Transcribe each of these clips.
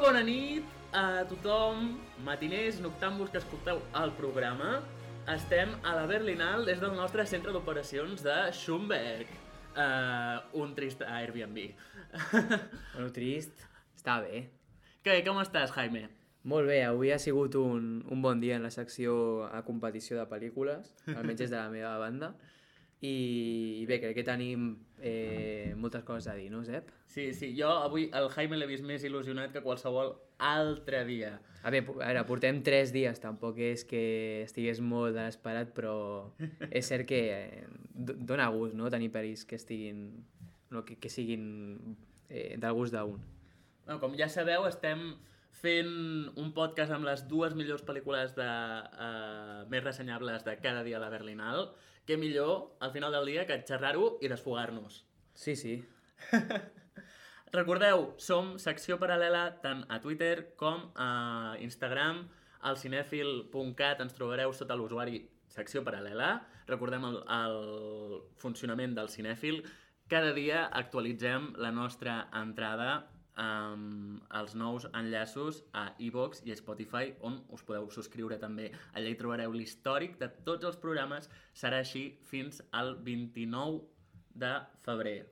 Molt bona nit a tothom, matiners, noctàmbuls que escolteu el programa. Estem a la Berlinal des del nostre centre d'operacions de Schumberg. Uh, un trist Airbnb. Bueno, trist. Està bé. Què, com estàs, Jaime? Molt bé, avui ha sigut un, un bon dia en la secció a competició de pel·lícules, almenys des de la meva banda. I, bé, crec que tenim eh, moltes coses a dir, no, Zep? Sí, sí, jo avui el Jaime l'he vist més il·lusionat que qualsevol altre dia. A veure, a veure, portem tres dies, tampoc és que estigués molt desesperat, però és cert que eh, do- dona gust, no?, tenir pel·lis que estiguin... No, que, que siguin eh, del gust d'un. Bueno, com ja sabeu, estem fent un podcast amb les dues millors pel·lícules de, uh, més ressenyables de cada dia a la Berlinal. Què millor, al final del dia, que xerrar-ho i desfogar-nos. Sí, sí. Recordeu, som secció paral·lela tant a Twitter com a Instagram. Al cinèfil.cat ens trobareu sota l'usuari secció paral·lela. Recordem el, el funcionament del cinèfil. Cada dia actualitzem la nostra entrada amb els nous enllaços a iVox i a Spotify, on us podeu subscriure també. Allà hi trobareu l'històric de tots els programes. Serà així fins al 29 de febrer.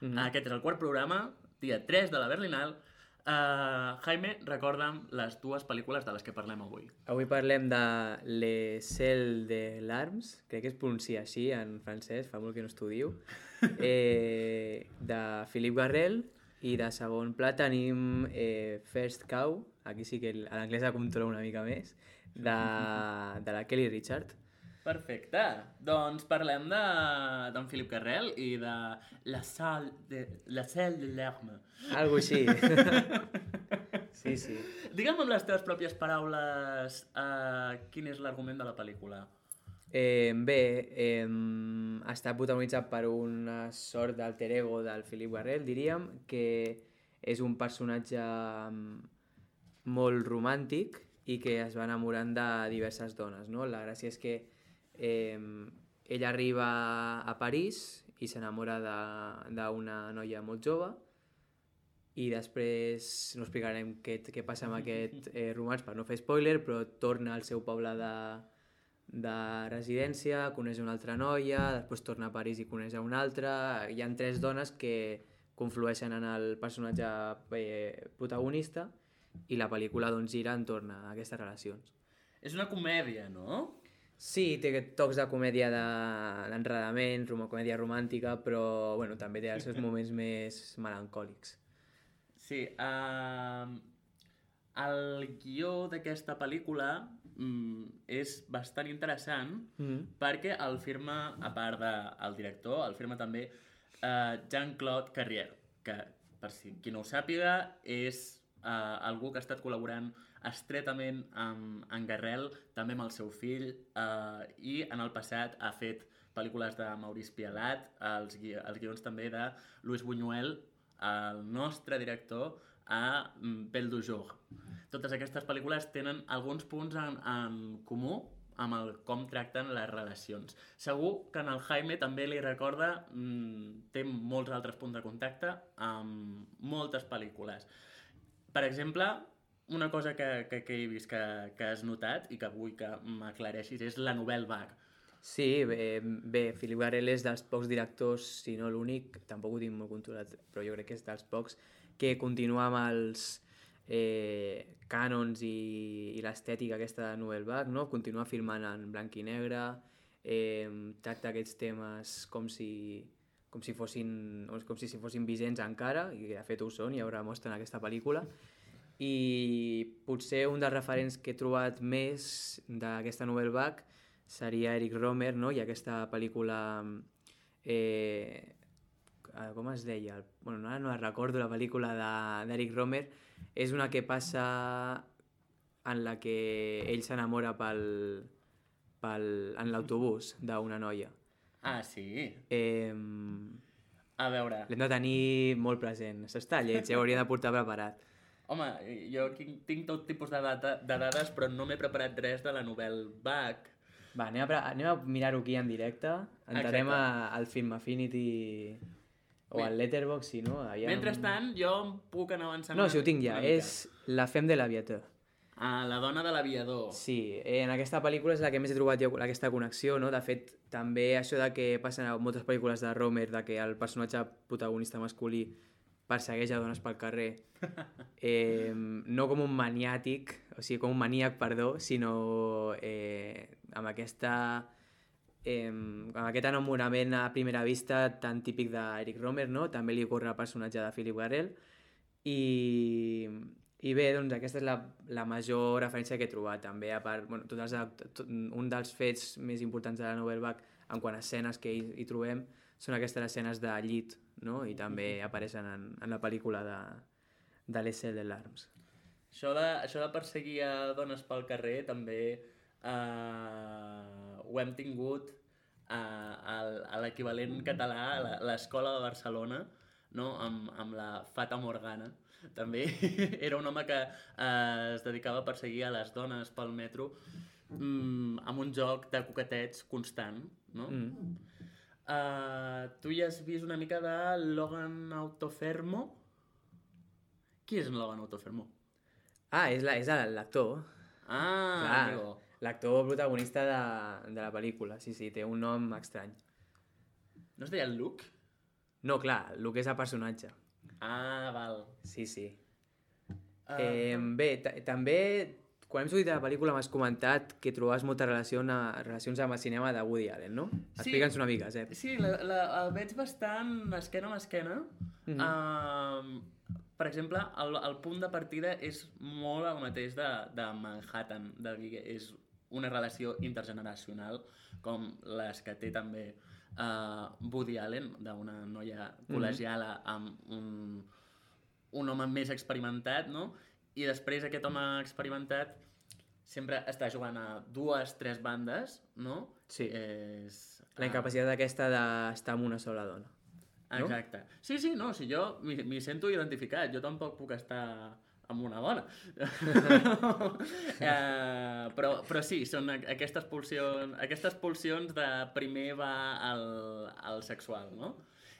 Mm -hmm. Aquest és el quart programa, dia 3 de la Berlinal. Uh, Jaime, recorda'm les dues pel·lícules de les que parlem avui. Avui parlem de Les Celles de l'Arms, crec que es pronuncia així en francès, fa molt que no estudio, eh, de Philippe Garrel, i de segon pla tenim eh, First Cow, aquí sí que l'anglès la controla una mica més, de, de la Kelly Richard. Perfecte. Doncs parlem de d'en Philip Carrel i de La Salle de, la Salle de l'Arme. Algo així. sí, sí. Digue'm amb les teves pròpies paraules uh, quin és l'argument de la pel·lícula. Eh, bé, eh, està protagonitzat per una sort d'alter ego del Philip Garrel, diríem, que és un personatge molt romàntic i que es va enamorant de diverses dones, no? La gràcia és que eh, ell arriba a París i s'enamora d'una noia molt jove i després no explicarem què, què passa amb aquest eh, romanç per no fer spoiler, però torna al seu poble de, de residència, coneix una altra noia, després torna a París i coneix a una altra... Hi han tres dones que conflueixen en el personatge eh, protagonista i la pel·lícula doncs, gira entorn a aquestes relacions. És una comèdia, no? Sí, té tocs de comèdia de- d'enredament, de, comèdia romàntica, però bueno, també té els seus moments més melancòlics. Sí, uh, el guió d'aquesta pel·lícula mm, és bastant interessant Mm. perquè el firma, a part del director, el firma també uh, Jean-Claude Carrier, que, per si qui no ho sàpiga, és uh, algú que ha estat col·laborant estretament amb en Garrel, també amb el seu fill, uh, i en el passat ha fet pel·lícules de Maurice Pialat, els, gui els guions també de Luis Buñuel, el nostre director, a mm, Belle du Jour. Totes aquestes pel·lícules tenen alguns punts en, en comú amb el com tracten les relacions. Segur que en el Jaime també li recorda, mmm, té molts altres punts de contacte amb moltes pel·lícules. Per exemple, una cosa que, que, que he vist que, que has notat i que vull que m'aclareixis és la novel vague. Sí, bé, bé, Philip Garrel és dels pocs directors, si no l'únic, tampoc ho tinc molt controlat, però jo crec que és dels pocs, que continua amb els eh, cànons i, i l'estètica aquesta de Nouvelle Vague, no? continua filmant en blanc i negre, eh, tracta aquests temes com si, com si fossin, com si, si fossin vigents encara, i de fet ho són, i ara mostren aquesta pel·lícula, i potser un dels referents que he trobat més d'aquesta Nouvelle Vague seria Eric Romer, no? i aquesta pel·lícula... Eh, eh, com es deia? Bueno, no, ara no recordo, la pel·lícula de- d'Eric Romer. És una que passa en la que ell s'enamora pel, pel, en l'autobús d'una noia. Ah, sí? Eh, A veure, L'hem de tenir molt present. Això està lleig, ja ho hauria de portar preparat. home, jo tinc, tot tipus de, data, de dades, però no m'he preparat res de la novel vague. Va, anem a, anem a mirar-ho aquí en directe. Entrarem a, al Film Affinity O al Letterboxd, sí, no? Aviam... Mentrestant, jo em puc anar avançant No, si ho tinc ja. És La femme de l'aviateur. Ah, la dona de l'aviador. Sí, eh, en aquesta pel·lícula és la que més he trobat jo aquesta connexió, no? De fet, també això de que passen a moltes pel·lícules de Romer, de que el personatge protagonista masculí persegueix a dones pel carrer, eh, no com un maniàtic, o sigui, com un maníac, perdó, sinó eh, amb aquesta eh, amb aquest enamorament a primera vista tan típic d'Eric Romer, no? També li ocorre al personatge de Philip Garrel i, i bé, doncs aquesta és la, la major referència que he trobat també, a part, bueno, tots els, tot, un dels fets més importants de la novel·la Bach en quant a escenes que hi, hi trobem són aquestes escenes de llit, no? i també apareixen en, en la pel·lícula de, de l'Essel de l'Arms. Això de, això de perseguir a dones pel carrer també eh, ho hem tingut a, a, l'equivalent català a la- a l'escola de Barcelona, no? amb, amb la Fata Morgana. També era un home que eh, es dedicava a perseguir a les dones pel metro mm, amb un joc de coquetets constant. No? Mm. Uh, tu ja has vist una mica de Logan Autofermo? Qui és Logan Autofermo? Ah, és la- és l'actor. Ah, Clar, amigo. L'actor protagonista de, de la pel·lícula. Sí, sí, té un nom estrany. No es deia Luke? No, clar, el que és el personatge. Ah, val. Sí, sí. Uh, Eh, bé, ta- també, quan hem sortit de la pel·lícula m'has comentat que trobaves molta relació a, relacions amb el cinema de Woody Allen, no? Sí. Explica'ns una mica, Zep. Sí, la, la, el veig bastant esquena amb esquena. Mm. -hmm. uh, per exemple, el, el punt de partida és molt el mateix de, de Manhattan, de és una relació intergeneracional, com les que té també uh, Woody Allen, d'una noia col·legiala amb un, un home més experimentat, no? I després aquest home experimentat sempre està jugant a dues, tres bandes, no? Sí. És, La ah, incapacitat aquesta d'estar amb una sola dona. no? Exacte. Sí, sí, no, si jo m'hi sento identificat, jo tampoc puc estar amb una dona. eh, però, però sí, són aquestes pulsions, aquestes pulsions de primer va al, al sexual, no?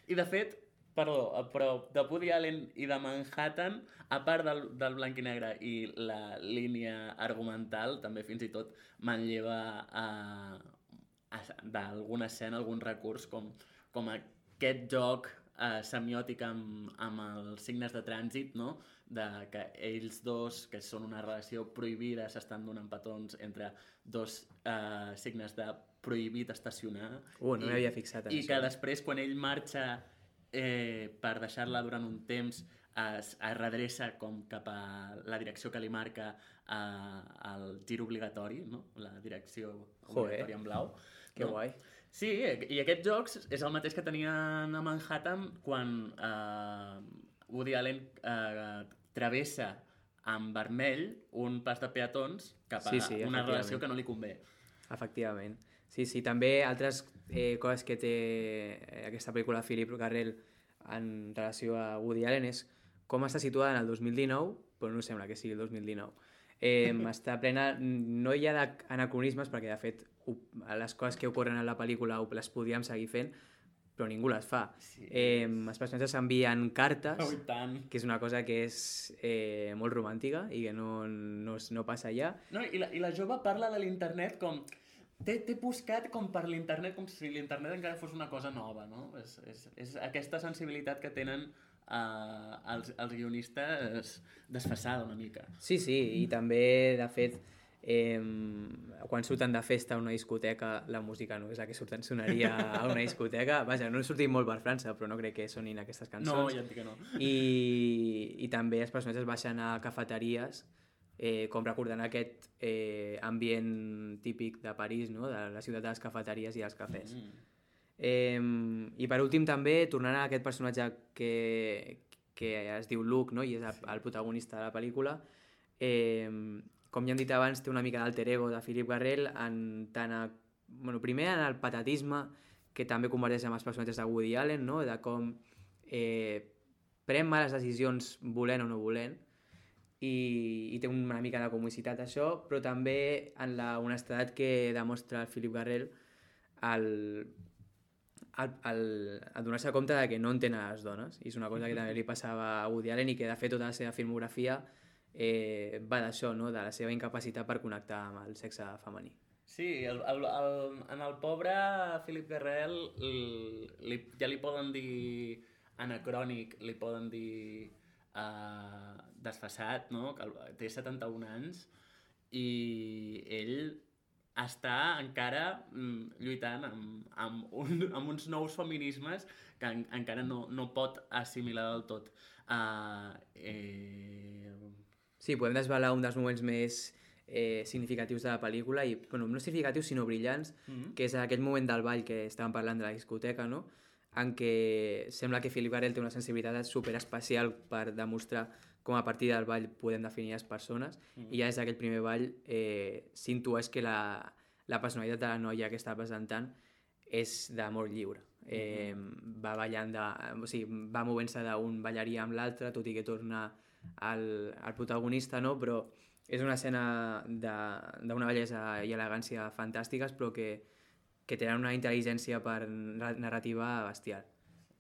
I de fet, perdó, però de Woody Allen i de Manhattan, a part del, del blanc i negre i la línia argumental, també fins i tot manlleva a, a, d'alguna escena, algun recurs, com, com aquest joc eh, semiòtic amb, amb els signes de trànsit, no? de que ells dos, que són una relació prohibida, s'estan donant petons entre dos eh, signes de prohibit estacionar. Uh, no m'havia fixat en I això. que després, quan ell marxa eh, per deixar-la durant un temps, es, es redreça com cap a la direcció que li marca eh, el gir obligatori, no? la direcció obligatòria en blau. Que no? guai. Sí, i aquests jocs és el mateix que tenien a Manhattan quan eh, Woody Allen eh, travessa amb vermell un pas de peatons cap a Sí, sí, una relació que no li convé. Efectivament. Sí, sí, també altres eh, coses que té eh, aquesta pel·lícula Philip Garrel en relació a Woody Allen és com està situada en el 2019, però no sembla que sigui el 2019. Eh, està plena... No hi ha anacronismes, perquè de fet les coses que ocorren en la pel·lícula les podríem seguir fent, però ningú les fa. Sí. Eh, els personatges s'envien cartes, Oh, tant. que és una cosa que és eh, molt romàntica i que no, no, no passa allà. No, i, la, I la jove parla de l'internet com... T'he buscat com per l'internet, com si l'internet encara fos una cosa nova, no? És, és, és aquesta sensibilitat que tenen uh, els, els guionistes desfasada una mica. Sí, sí, i també, de fet, eh, quan surten de festa a una discoteca, la música no és la que surten sonaria a una discoteca. Vaja, no he sortit molt per França, però no crec que sonin aquestes No, cançons. ja et dic que no. I, I també els personatges baixen a cafeteries, eh, com recordant aquest eh, ambient típic de París, no? de la ciutat de les cafeteries i dels cafès. Mm. Eh, I per últim també, tornant a aquest personatge que, que es diu Luke, no? i és el, el protagonista de la pel·lícula, eh, com ja hem dit abans, té una mica d'alter ego de Philip Garrel, en tant a, bueno, primer en el patatisme, que també converteix amb els personatges de Woody Allen, no? de com eh, pren males decisions volent o no volent, i, i té una mica de comicitat això, però també en la honestedat que demostra el Philip Garrel al, el, el donar-se compte de que no entén a les dones. I és una cosa que també li passava a Woody Allen i que de fet tota la seva filmografia eh, va d'això, no? de la seva incapacitat per connectar amb el sexe femení. Sí, el, el, el, en el pobre Philip Guerrell li, ja li poden dir anacrònic, li poden dir uh, desfassat, no? que té 71 anys i ell està encara mm, lluitant amb, amb, un, amb uns nous feminismes que en, encara no, no pot assimilar del tot. Uh, eh... Sí, podem desvelar un dels moments més eh, significatius de la pel·lícula, i bueno, no significatius sinó brillants, mm -hmm. que és aquell moment del ball que estàvem parlant de la discoteca, no? en què sembla que Philip Garrel té una sensibilitat super especial per demostrar com a partir del ball podem definir les persones mm. i ja des d'aquell primer ball eh, s'intueix que la, la personalitat de la noia que està presentant és d'amor lliure. Eh, mm -hmm. va ballant de, o sigui, va movent-se d'un ballarí amb l'altre, tot i que torna al, al protagonista, no? però és una escena d'una bellesa i elegància fantàstiques, però que, que tenen una intel·ligència per narrativa bestial.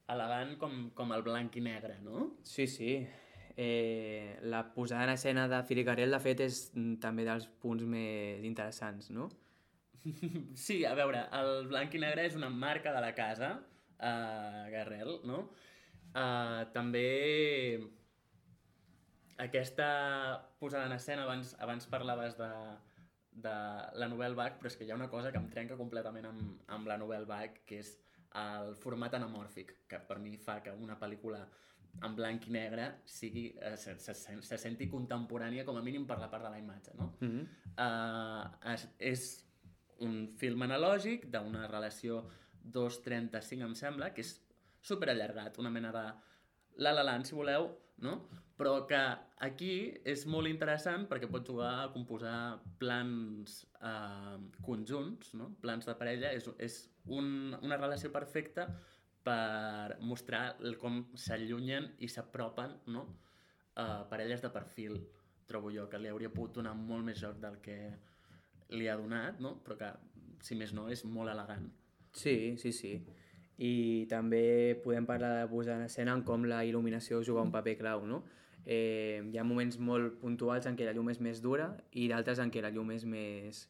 Elegant com, com el blanc i negre, no? Sí, sí eh, la posada en escena de Filicarel, de fet, és mm, també dels punts més interessants, no? Sí, a veure, el blanc i negre és una marca de la casa, uh, Garrel, no? Uh, també aquesta posada en escena, abans, abans parlaves de, de la novel·la Bach, però és que hi ha una cosa que em trenca completament amb, amb la novel·la Bach, que és el format anamòrfic, que per mi fa que una pel·lícula en blanc i negre sigui, eh, se, se, se senti contemporània com a mínim per la part de la imatge, no? Mm -hmm. uh, és, és un film analògic d'una relació 2.35, em sembla, que és super allargat, una mena de La La Land, si voleu, no? però que aquí és molt interessant perquè pot jugar a composar plans eh, conjunts, no? plans de parella, és, és un, una relació perfecta per mostrar com s'allunyen i s'apropen no? uh, parelles de perfil, trobo jo, que li hauria pogut donar molt més joc del que li ha donat, no? però que, si més no, és molt elegant. Sí, sí, sí. I també podem parlar de posar en escena en com la il·luminació juga un paper clau, no? Eh, hi ha moments molt puntuals en què la llum és més dura i d'altres en què la llum és més,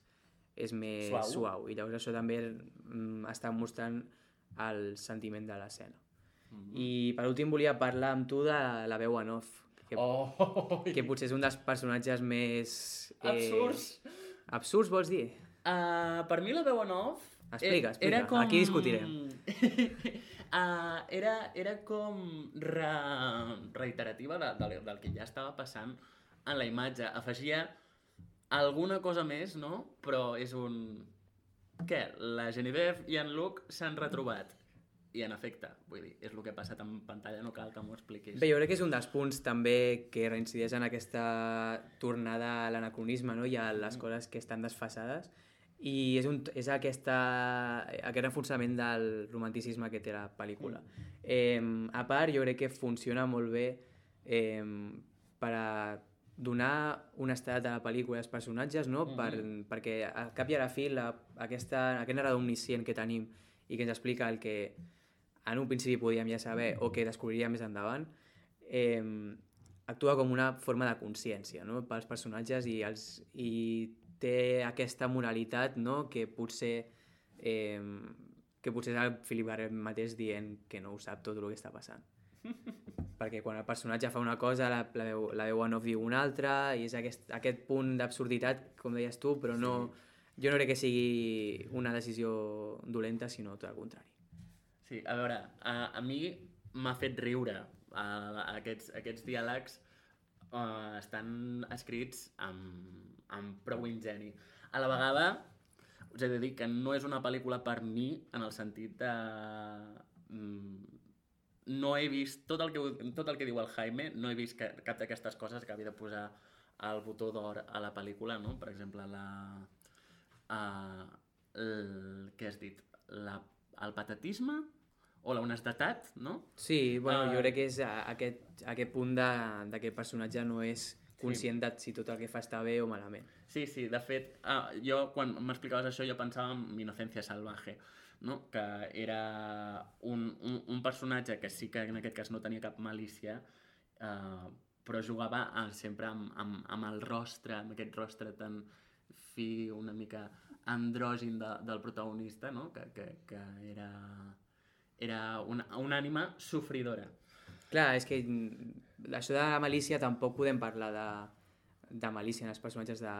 és més suau. suau. I llavors això també mm, està mostrant el sentiment de l'escena. Mm -hmm. I per últim volia parlar amb tu de la veu en off, que, oh. que potser és un dels personatges més... Eh, absurds. Absurds, vols dir? Uh, per mi la veu en off... Explica, explica. Era com... Aquí discutirem. uh, era, era com re... reiterativa de, de, del que ja estava passant en la imatge. Afegia alguna cosa més, no? Però és un què? La Genevieve i en Luke s'han retrobat. I en efecte, vull dir, és el que ha passat en pantalla, no cal que m'ho expliquis. Bé, jo crec que és un dels punts també que reincideix en aquesta tornada a l'anacronisme no? i a les mm. coses que estan desfasades i és, un, és aquesta, aquest reforçament del romanticisme que té la pel·lícula. Mm. Eh, a part, jo crec que funciona molt bé eh, per a donar un estat a la pel·lícula als personatges, no? Mm -hmm. per, perquè al cap i a la fi la, aquesta, aquest narrador omniscient que tenim i que ens explica el que en un principi podíem ja saber o que descobriríem més endavant, eh, actua com una forma de consciència no? pels personatges i, els, i té aquesta moralitat no? que potser eh, que potser és el Philip Garrett mateix dient que no ho sap tot el que està passant. perquè quan el personatge fa una cosa la, la, veu, la veu en off diu una altra i és aquest, aquest punt d'absurditat, com deies tu, però no, sí. jo no crec que sigui una decisió dolenta, sinó tot el contrari. Sí, a veure, a, a mi m'ha fet riure a, a aquests, aquests diàlegs uh, estan escrits amb, amb prou ingeni. A la vegada, us he de dir que no és una pel·lícula per mi en el sentit de... Mm, no he vist tot el que, tot el que diu el Jaime, no he vist que, cap d'aquestes coses que havia de posar el botó d'or a la pel·lícula, no? Per exemple, la... Uh, el, què has dit? La, el patatisme? O la honestedat, no? Sí, bueno, uh, jo crec que és aquest, aquest punt de, de que el personatge no és conscient sí. de si tot el que fa està bé o malament. Sí, sí, de fet, uh, jo quan m'explicaves això jo pensava en Innocència Salvaje, no? que era un, un, un personatge que sí que en aquest cas no tenia cap malícia, eh, però jugava eh, sempre amb, amb, amb el rostre, amb aquest rostre tan fi, una mica andrògin de, del protagonista, no? que, que, que era, era una, una ànima sofridora. Clar, és que això de la malícia tampoc podem parlar de, de malícia en els personatges de,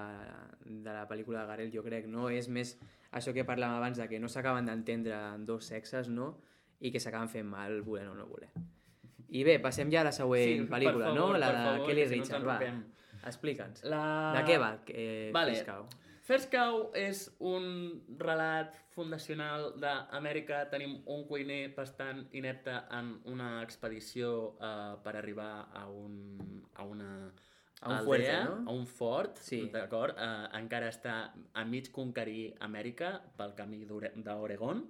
de la pel·lícula de Garel, jo crec, no? És més això que parlàvem abans de que no s'acaben d'entendre en dos sexes, no? I que s'acaben fent mal volent o no voler. I bé, passem ja a la següent Sí, pel·lícula, favor, no? La de favor, Kelly si no Richard, va. Explica'ns. La... De què va, eh, Vale. Fiscau? First Cow és un relat fundacional d'Amèrica. Tenim un cuiner bastant inepte en una expedició uh, per arribar a, un, a una A un aldea, fuerte, no? A un fort, Sí. d'acord? Uh, encara està a mig conquerir Amèrica pel camí d'Ore- d'Oregon,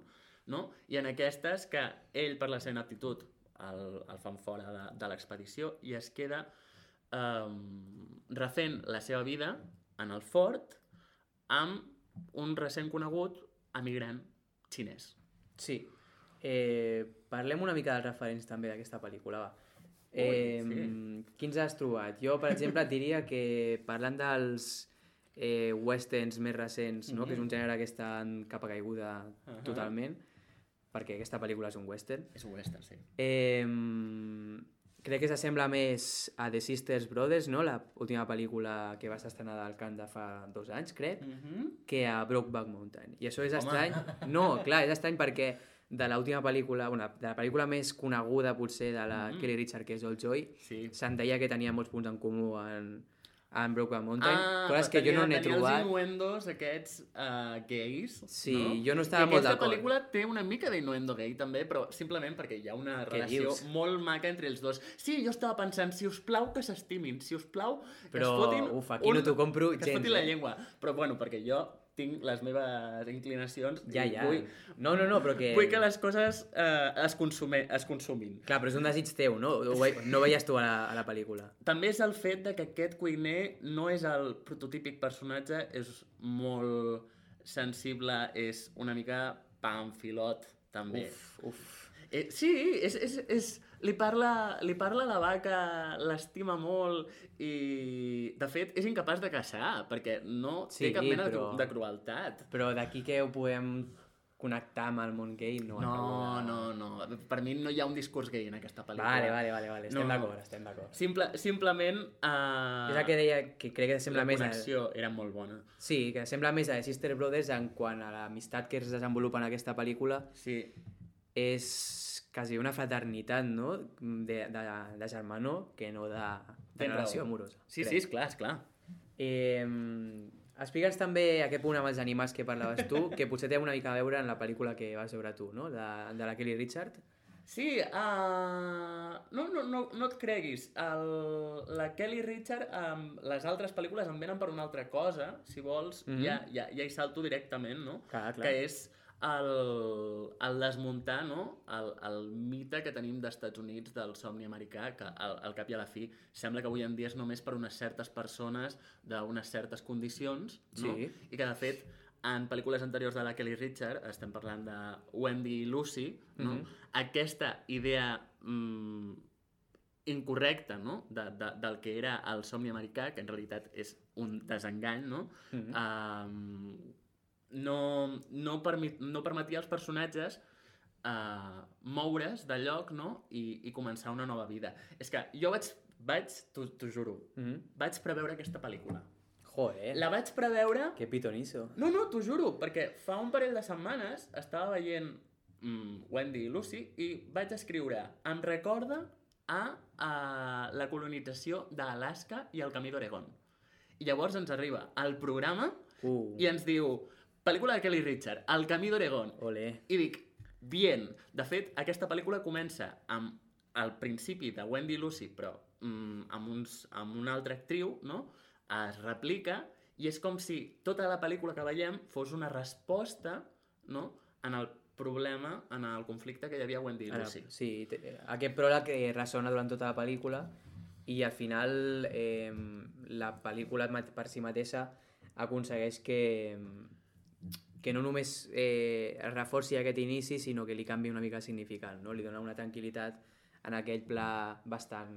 no? I en aquestes que ell, per la seva aptitud, el, el fan fora de, de l'expedició i es queda um, refent la seva vida en el fort amb un recent conegut emigrant xinès. Sí. Eh, parlem una mica dels referents també d'aquesta pel·lícula, va. Ui, Eh, sí. Quins has trobat? Jo, per exemple, et diria que parlant dels eh, westerns més recents, no? que és un gènere que està en capa caiguda Ahà. totalment, perquè aquesta pel·lícula és un western, És un western, sí. eh, crec que s'assembla més a The Sisters Brothers, no? la última pel·lícula que va estar estrenada al Camp de fa dos anys, crec, Mm -hmm. que a Brokeback Mountain. I això és Home. estrany. No, clar, és estrany perquè de l'última pel·lícula, bueno, de la pel·lícula més coneguda potser de la Mhm. Kelly Richard, que és Old Joy, Sí. se'n deia que tenia molts punts en comú en, en Brokeback Mountain, Ah, coses que jo no n'he tenia trobat. els innuendos aquests uh, gais, Sí, no? jo no estava I molt aquesta d'acord. pel·lícula té una mica d'innuendo gay també, però simplement perquè hi ha una Què relació dius? molt maca entre els dos. Sí, jo estava pensant, si us plau que s'estimin, si us plau que Però, es fotin... uf, aquí no t'ho compro que es gens, fotin la eh? llengua. Però bueno, perquè jo tinc les meves inclinacions Ja, i ja. vull, No, no, no, però que... vull que les coses eh, es, consume, es consumin. Clar, però és un desig teu, no? Ho vei... No veies tu a la, a la pel·lícula. També és el fet de que aquest cuiner no és el prototípic personatge, és molt sensible, és una mica pamfilot, també. Uf, uf. Eh, sí, és, és, és, li, parla, li parla la vaca, l'estima molt i, de fet, és incapaç de caçar perquè no Sí, té cap mena però- de, de crueltat. Però d'aquí que ho podem connectar amb el món gay, no. No, no, no. Per mi no hi ha un discurs gay en aquesta pel·lícula. Vale, vale, vale, vale. estem No, d'acord, estem d'acord. Simple, simplement... Uh, És el que deia que crec que sembla la més... A... connexió era molt bona. Sí, que sembla més a Sister Brothers en quant a l'amistat que es desenvolupa en aquesta pel·lícula Sí, és quasi una fraternitat, no? De, de, de germanor que no de, de relació raó. amorosa. sí, crec. sí, és clar, és clar. Eh, Explica'ns també a què punt amb els animals que parlaves tu, que potser té una mica a veure en la pel·lícula que vas veure tu, no? De, de la Kelly Richard. Sí, uh, no, no, no, no et creguis. El, la Kelly Richard, um, les altres pel·lícules em venen per una altra cosa, si vols, Mhm. ja, ja, ja hi salto directament, no? Clar, clar. Que és el, el desmuntar no? el, el mite que tenim d'Estats Units del somni americà, que al, al cap i a la fi sembla que avui en dia és només per unes certes persones d'unes certes condicions, no? Sí. i que de fet en pel·lícules anteriors de la Kelly Richard, estem parlant de Wendy i Lucy, no? Mhm. aquesta idea mm, incorrecta no? de, de, del que era el somni americà, que en realitat és un desengany, no? Mhm. um, no, no, permit, no permetia als personatges uh, moure's de lloc no? I, i començar una nova vida. És que jo vaig, vaig t'ho juro, Mhm. vaig preveure aquesta pel·lícula. Joder, La vaig preveure... que pitonizo. No, no, t'ho juro, perquè fa un parell de setmanes estava veient mm, Wendy i Lucy i vaig escriure em recorda a, a la colonització d'Alaska i el camí d'Oregon. I llavors ens arriba al programa Uh, i ens diu pel·lícula de Kelly Richard, El camí d'Oregon. ole. I dic, bien. De fet, aquesta pel·lícula comença amb el principi de Wendy Lucy, però mm, amb, uns, amb una altra actriu, no? Es replica i és com si tota la pel·lícula que veiem fos una resposta no? en el problema, en el conflicte que hi havia Wendy Ara, Lucy. sí, aquest pròleg que ressona durant tota la pel·lícula i al final eh, la pel·lícula per si mateixa aconsegueix que, que no només eh, reforci aquest inici, sinó que li canvi una mica el significat, no? Li dona una tranquil·litat en aquell pla bastant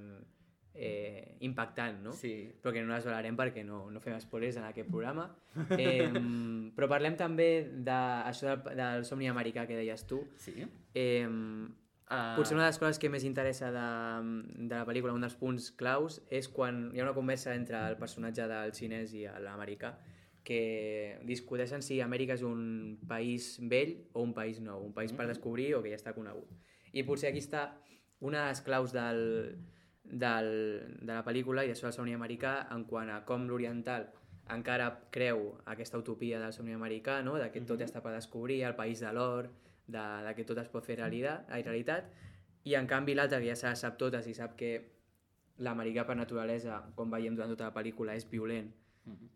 eh, impactant, no? Sí. Però que no desvelarem perquè no, no fem spoilers en aquest programa. Eh, però parlem també d'això del, del somni americà que deies tu. Sí. Eh, Uh, Potser una de les coses que més interessa de, de la pel·lícula, un dels punts claus, és quan hi ha una conversa entre el personatge del xinès i l'americà que discuteixen si Amèrica és un país vell o un país nou, un país per descobrir o que ja està conegut. I potser aquí està una de les claus del, del, de la pel·lícula i d'això del somni americà en quant a com l'oriental encara creu aquesta utopia del somni americà, no? de que tot està per descobrir, el país de l'or, de, de que tot es pot fer realitat, realitat, i en canvi l'altre, que ja se sap totes i sap que l'americà per naturalesa, com veiem durant tota la pel·lícula, és violent,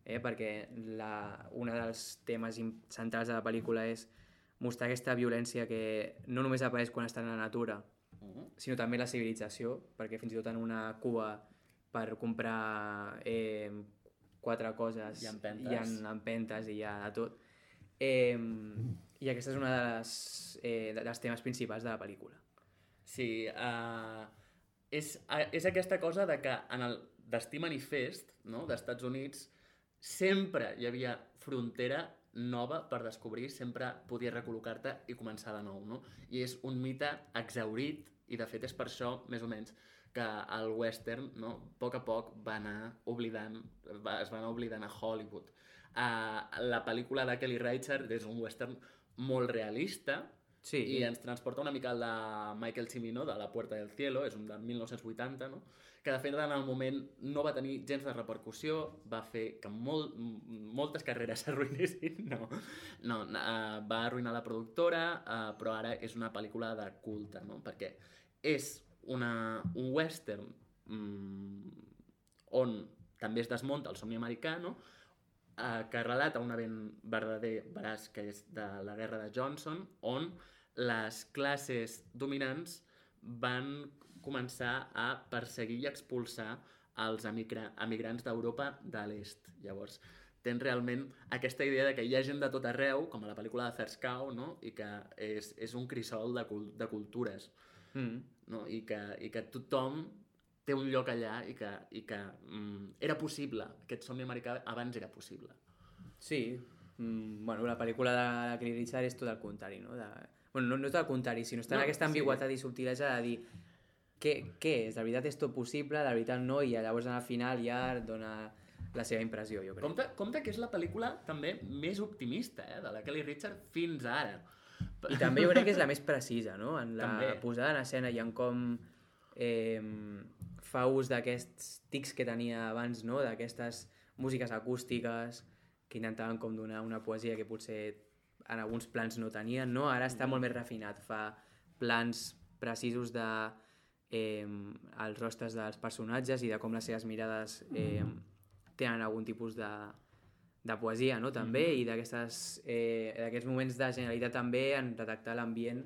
eh? perquè la, un dels temes centrals de la pel·lícula és mostrar aquesta violència que no només apareix quan està en la natura, Mhm. sinó també la civilització, perquè fins i tot en una cua per comprar eh, quatre coses Hi ha empentes. hi ha empentes i hi ha de tot. Eh, I aquesta és una de les, eh, de- dels temes principals de la pel·lícula. Sí, uh, és, uh, és aquesta cosa de que en el Destí Manifest no, d'Estats Units sempre hi havia frontera nova per descobrir, sempre podies recol·locar-te i començar de nou, no? I és un mite exaurit i de fet és per això, més o menys, que el western, no, a poc a poc va anar oblidant, va, es va anar oblidant a Hollywood. Uh, la pel·lícula de Kelly Reichardt és un western molt realista, Sí, i ens transporta una mica al de Michael Cimino, de La Puerta del Cielo, és un de 1980, no? Que de fet en el moment no va tenir gens de repercussió, va fer que molt, moltes carreres s'arruïnessin, no, no uh, va arruïnar la productora, uh, però ara és una pel·lícula de culte, no? perquè és una, un western mm, on també es desmunta el somni americà, no? eh, que relata un event verdader, veràs, que és de la guerra de Johnson, on les classes dominants van començar a perseguir i expulsar els emigra emigrants d'Europa de l'est. Llavors, tens realment aquesta idea de que hi ha gent de tot arreu, com a la pel·lícula de First Cow, no? i que és, és un crisol de, cul de cultures, mm. no? I, que, i que tothom té un lloc allà i que, i que mm, era possible, aquest somni americà abans era possible. Sí, mm, bueno, la pel·lícula de la Kelly Richard és tot el contrari, no? De... Bueno, no, no és tot el contrari, sinó està No, en aquesta sí. ambigüetat i subtilesa de dir què, què és? De veritat és tot possible, de veritat no, i llavors al final ja dona la seva impressió, jo crec. Compte, compte que és la pel·lícula també més optimista eh, de la Kelly Richard fins ara. I també jo crec que és la més precisa, no? En la També. posada en escena i en com eh, fa ús d'aquests tics que tenia abans, no? D'aquestes músiques acústiques que intentaven com donar una poesia que potser en alguns plans no tenien, no? Ara està molt més refinat, fa plans precisos de eh, els rostres dels personatges i de com les seves mirades eh, tenen algun tipus de, de poesia, no? també, i d'aquestes eh, d'aquests moments de generalitat també en detectar l'ambient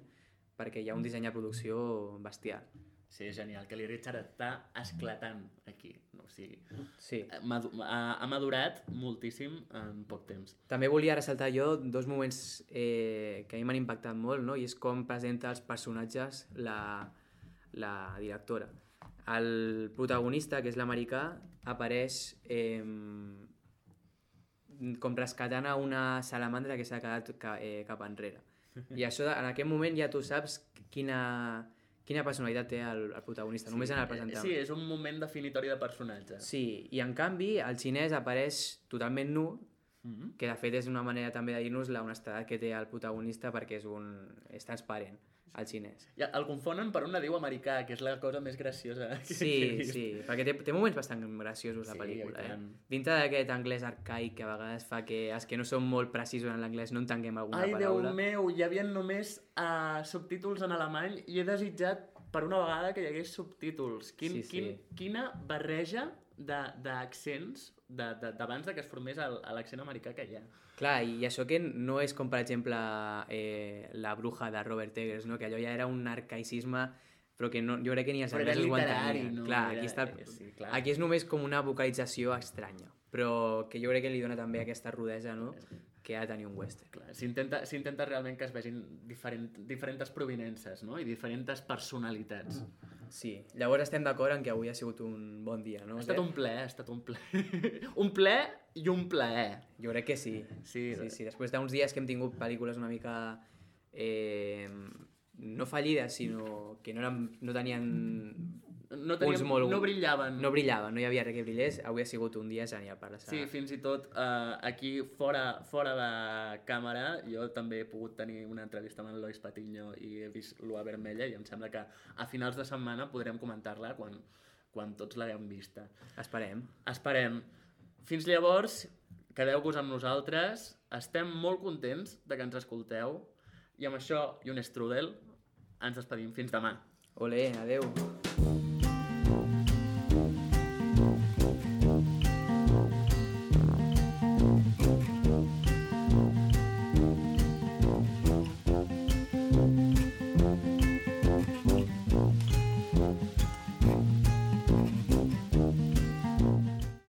perquè hi ha un disseny de producció bestial. Sí, és genial. Kelly Richard està esclatant aquí. No? O sigui, Sí. ha, ha madurat moltíssim en poc temps. També volia ressaltar jo dos moments eh, que a mi m'han impactat molt, no? i és com presenta els personatges la, la directora. El protagonista, que és l'americà, apareix eh, com rescatant a una salamandra que s'ha quedat ca, eh, cap enrere. I això, en aquest moment ja tu saps quina, quina personalitat té el, el protagonista, només en el presentar. Sí, és un moment definitori de personatge. Sí, i en canvi el xinès apareix totalment nu, Mm -hmm. que de fet és una manera també de dir-nos la honestedat que té el protagonista perquè és, un, és transparent, el xinès. Ja, el confonen per un nadiu americà, que és la cosa més graciosa que que Sí, vist. sí, perquè té, té moments bastant graciosos la Sí, pel·lícula, i eh? Dintre d'aquest anglès arcaic que a vegades fa que els que no són molt precisos en l'anglès no entenguem alguna Ai, Déu paraula. meu, hi havia només uh, subtítols en alemany i he desitjat per una vegada que hi hagués subtítols. Quin, Sí, sí. Quin, quina barreja d'accents d'abans de, de que es formés l'accent americà que hi ha. Clar, i això que no és com, per exemple, eh, la bruja de Robert Eggers, no? que allò ja era un arcaicisme però que no, jo crec que ni els anglesos ho entenien. no? Clar, Era- aquí, està, eh, sí, clar. aquí és només com una vocalització estranya. però que jo crec que li dona també aquesta rudesa, no?, que ha de tenir un western. Clar, s'intenta s'intenta realment que es vegin diferent, diferents provinences, no? I diferents personalitats. Sí, llavors estem d'acord en que avui ha sigut un bon dia, no? Ha estat un ple, ha estat un ple. un ple i un plaer. Jo crec que sí. Sí, sí, sí. Després d'uns dies que hem tingut pel·lícules una mica... Eh, no fallides, sinó que no, eren, no tenien... No, teníem, Uns molt- no brillaven. No brillaven, no hi havia res que brillés. Avui ha sigut un dia genial per la Sí, sala. fins i tot eh, aquí fora, fora de càmera jo també he pogut tenir una entrevista amb en Lois Patiño i he vist l'Ua Vermella i em sembla que a finals de setmana podrem comentar-la quan, quan tots l'haguem vista. Esperem. Esperem. Fins llavors, quedeu-vos amb nosaltres. Estem molt contents de que ens escolteu. I amb això i un strudel ens despedim fins demà. Olé, adeu.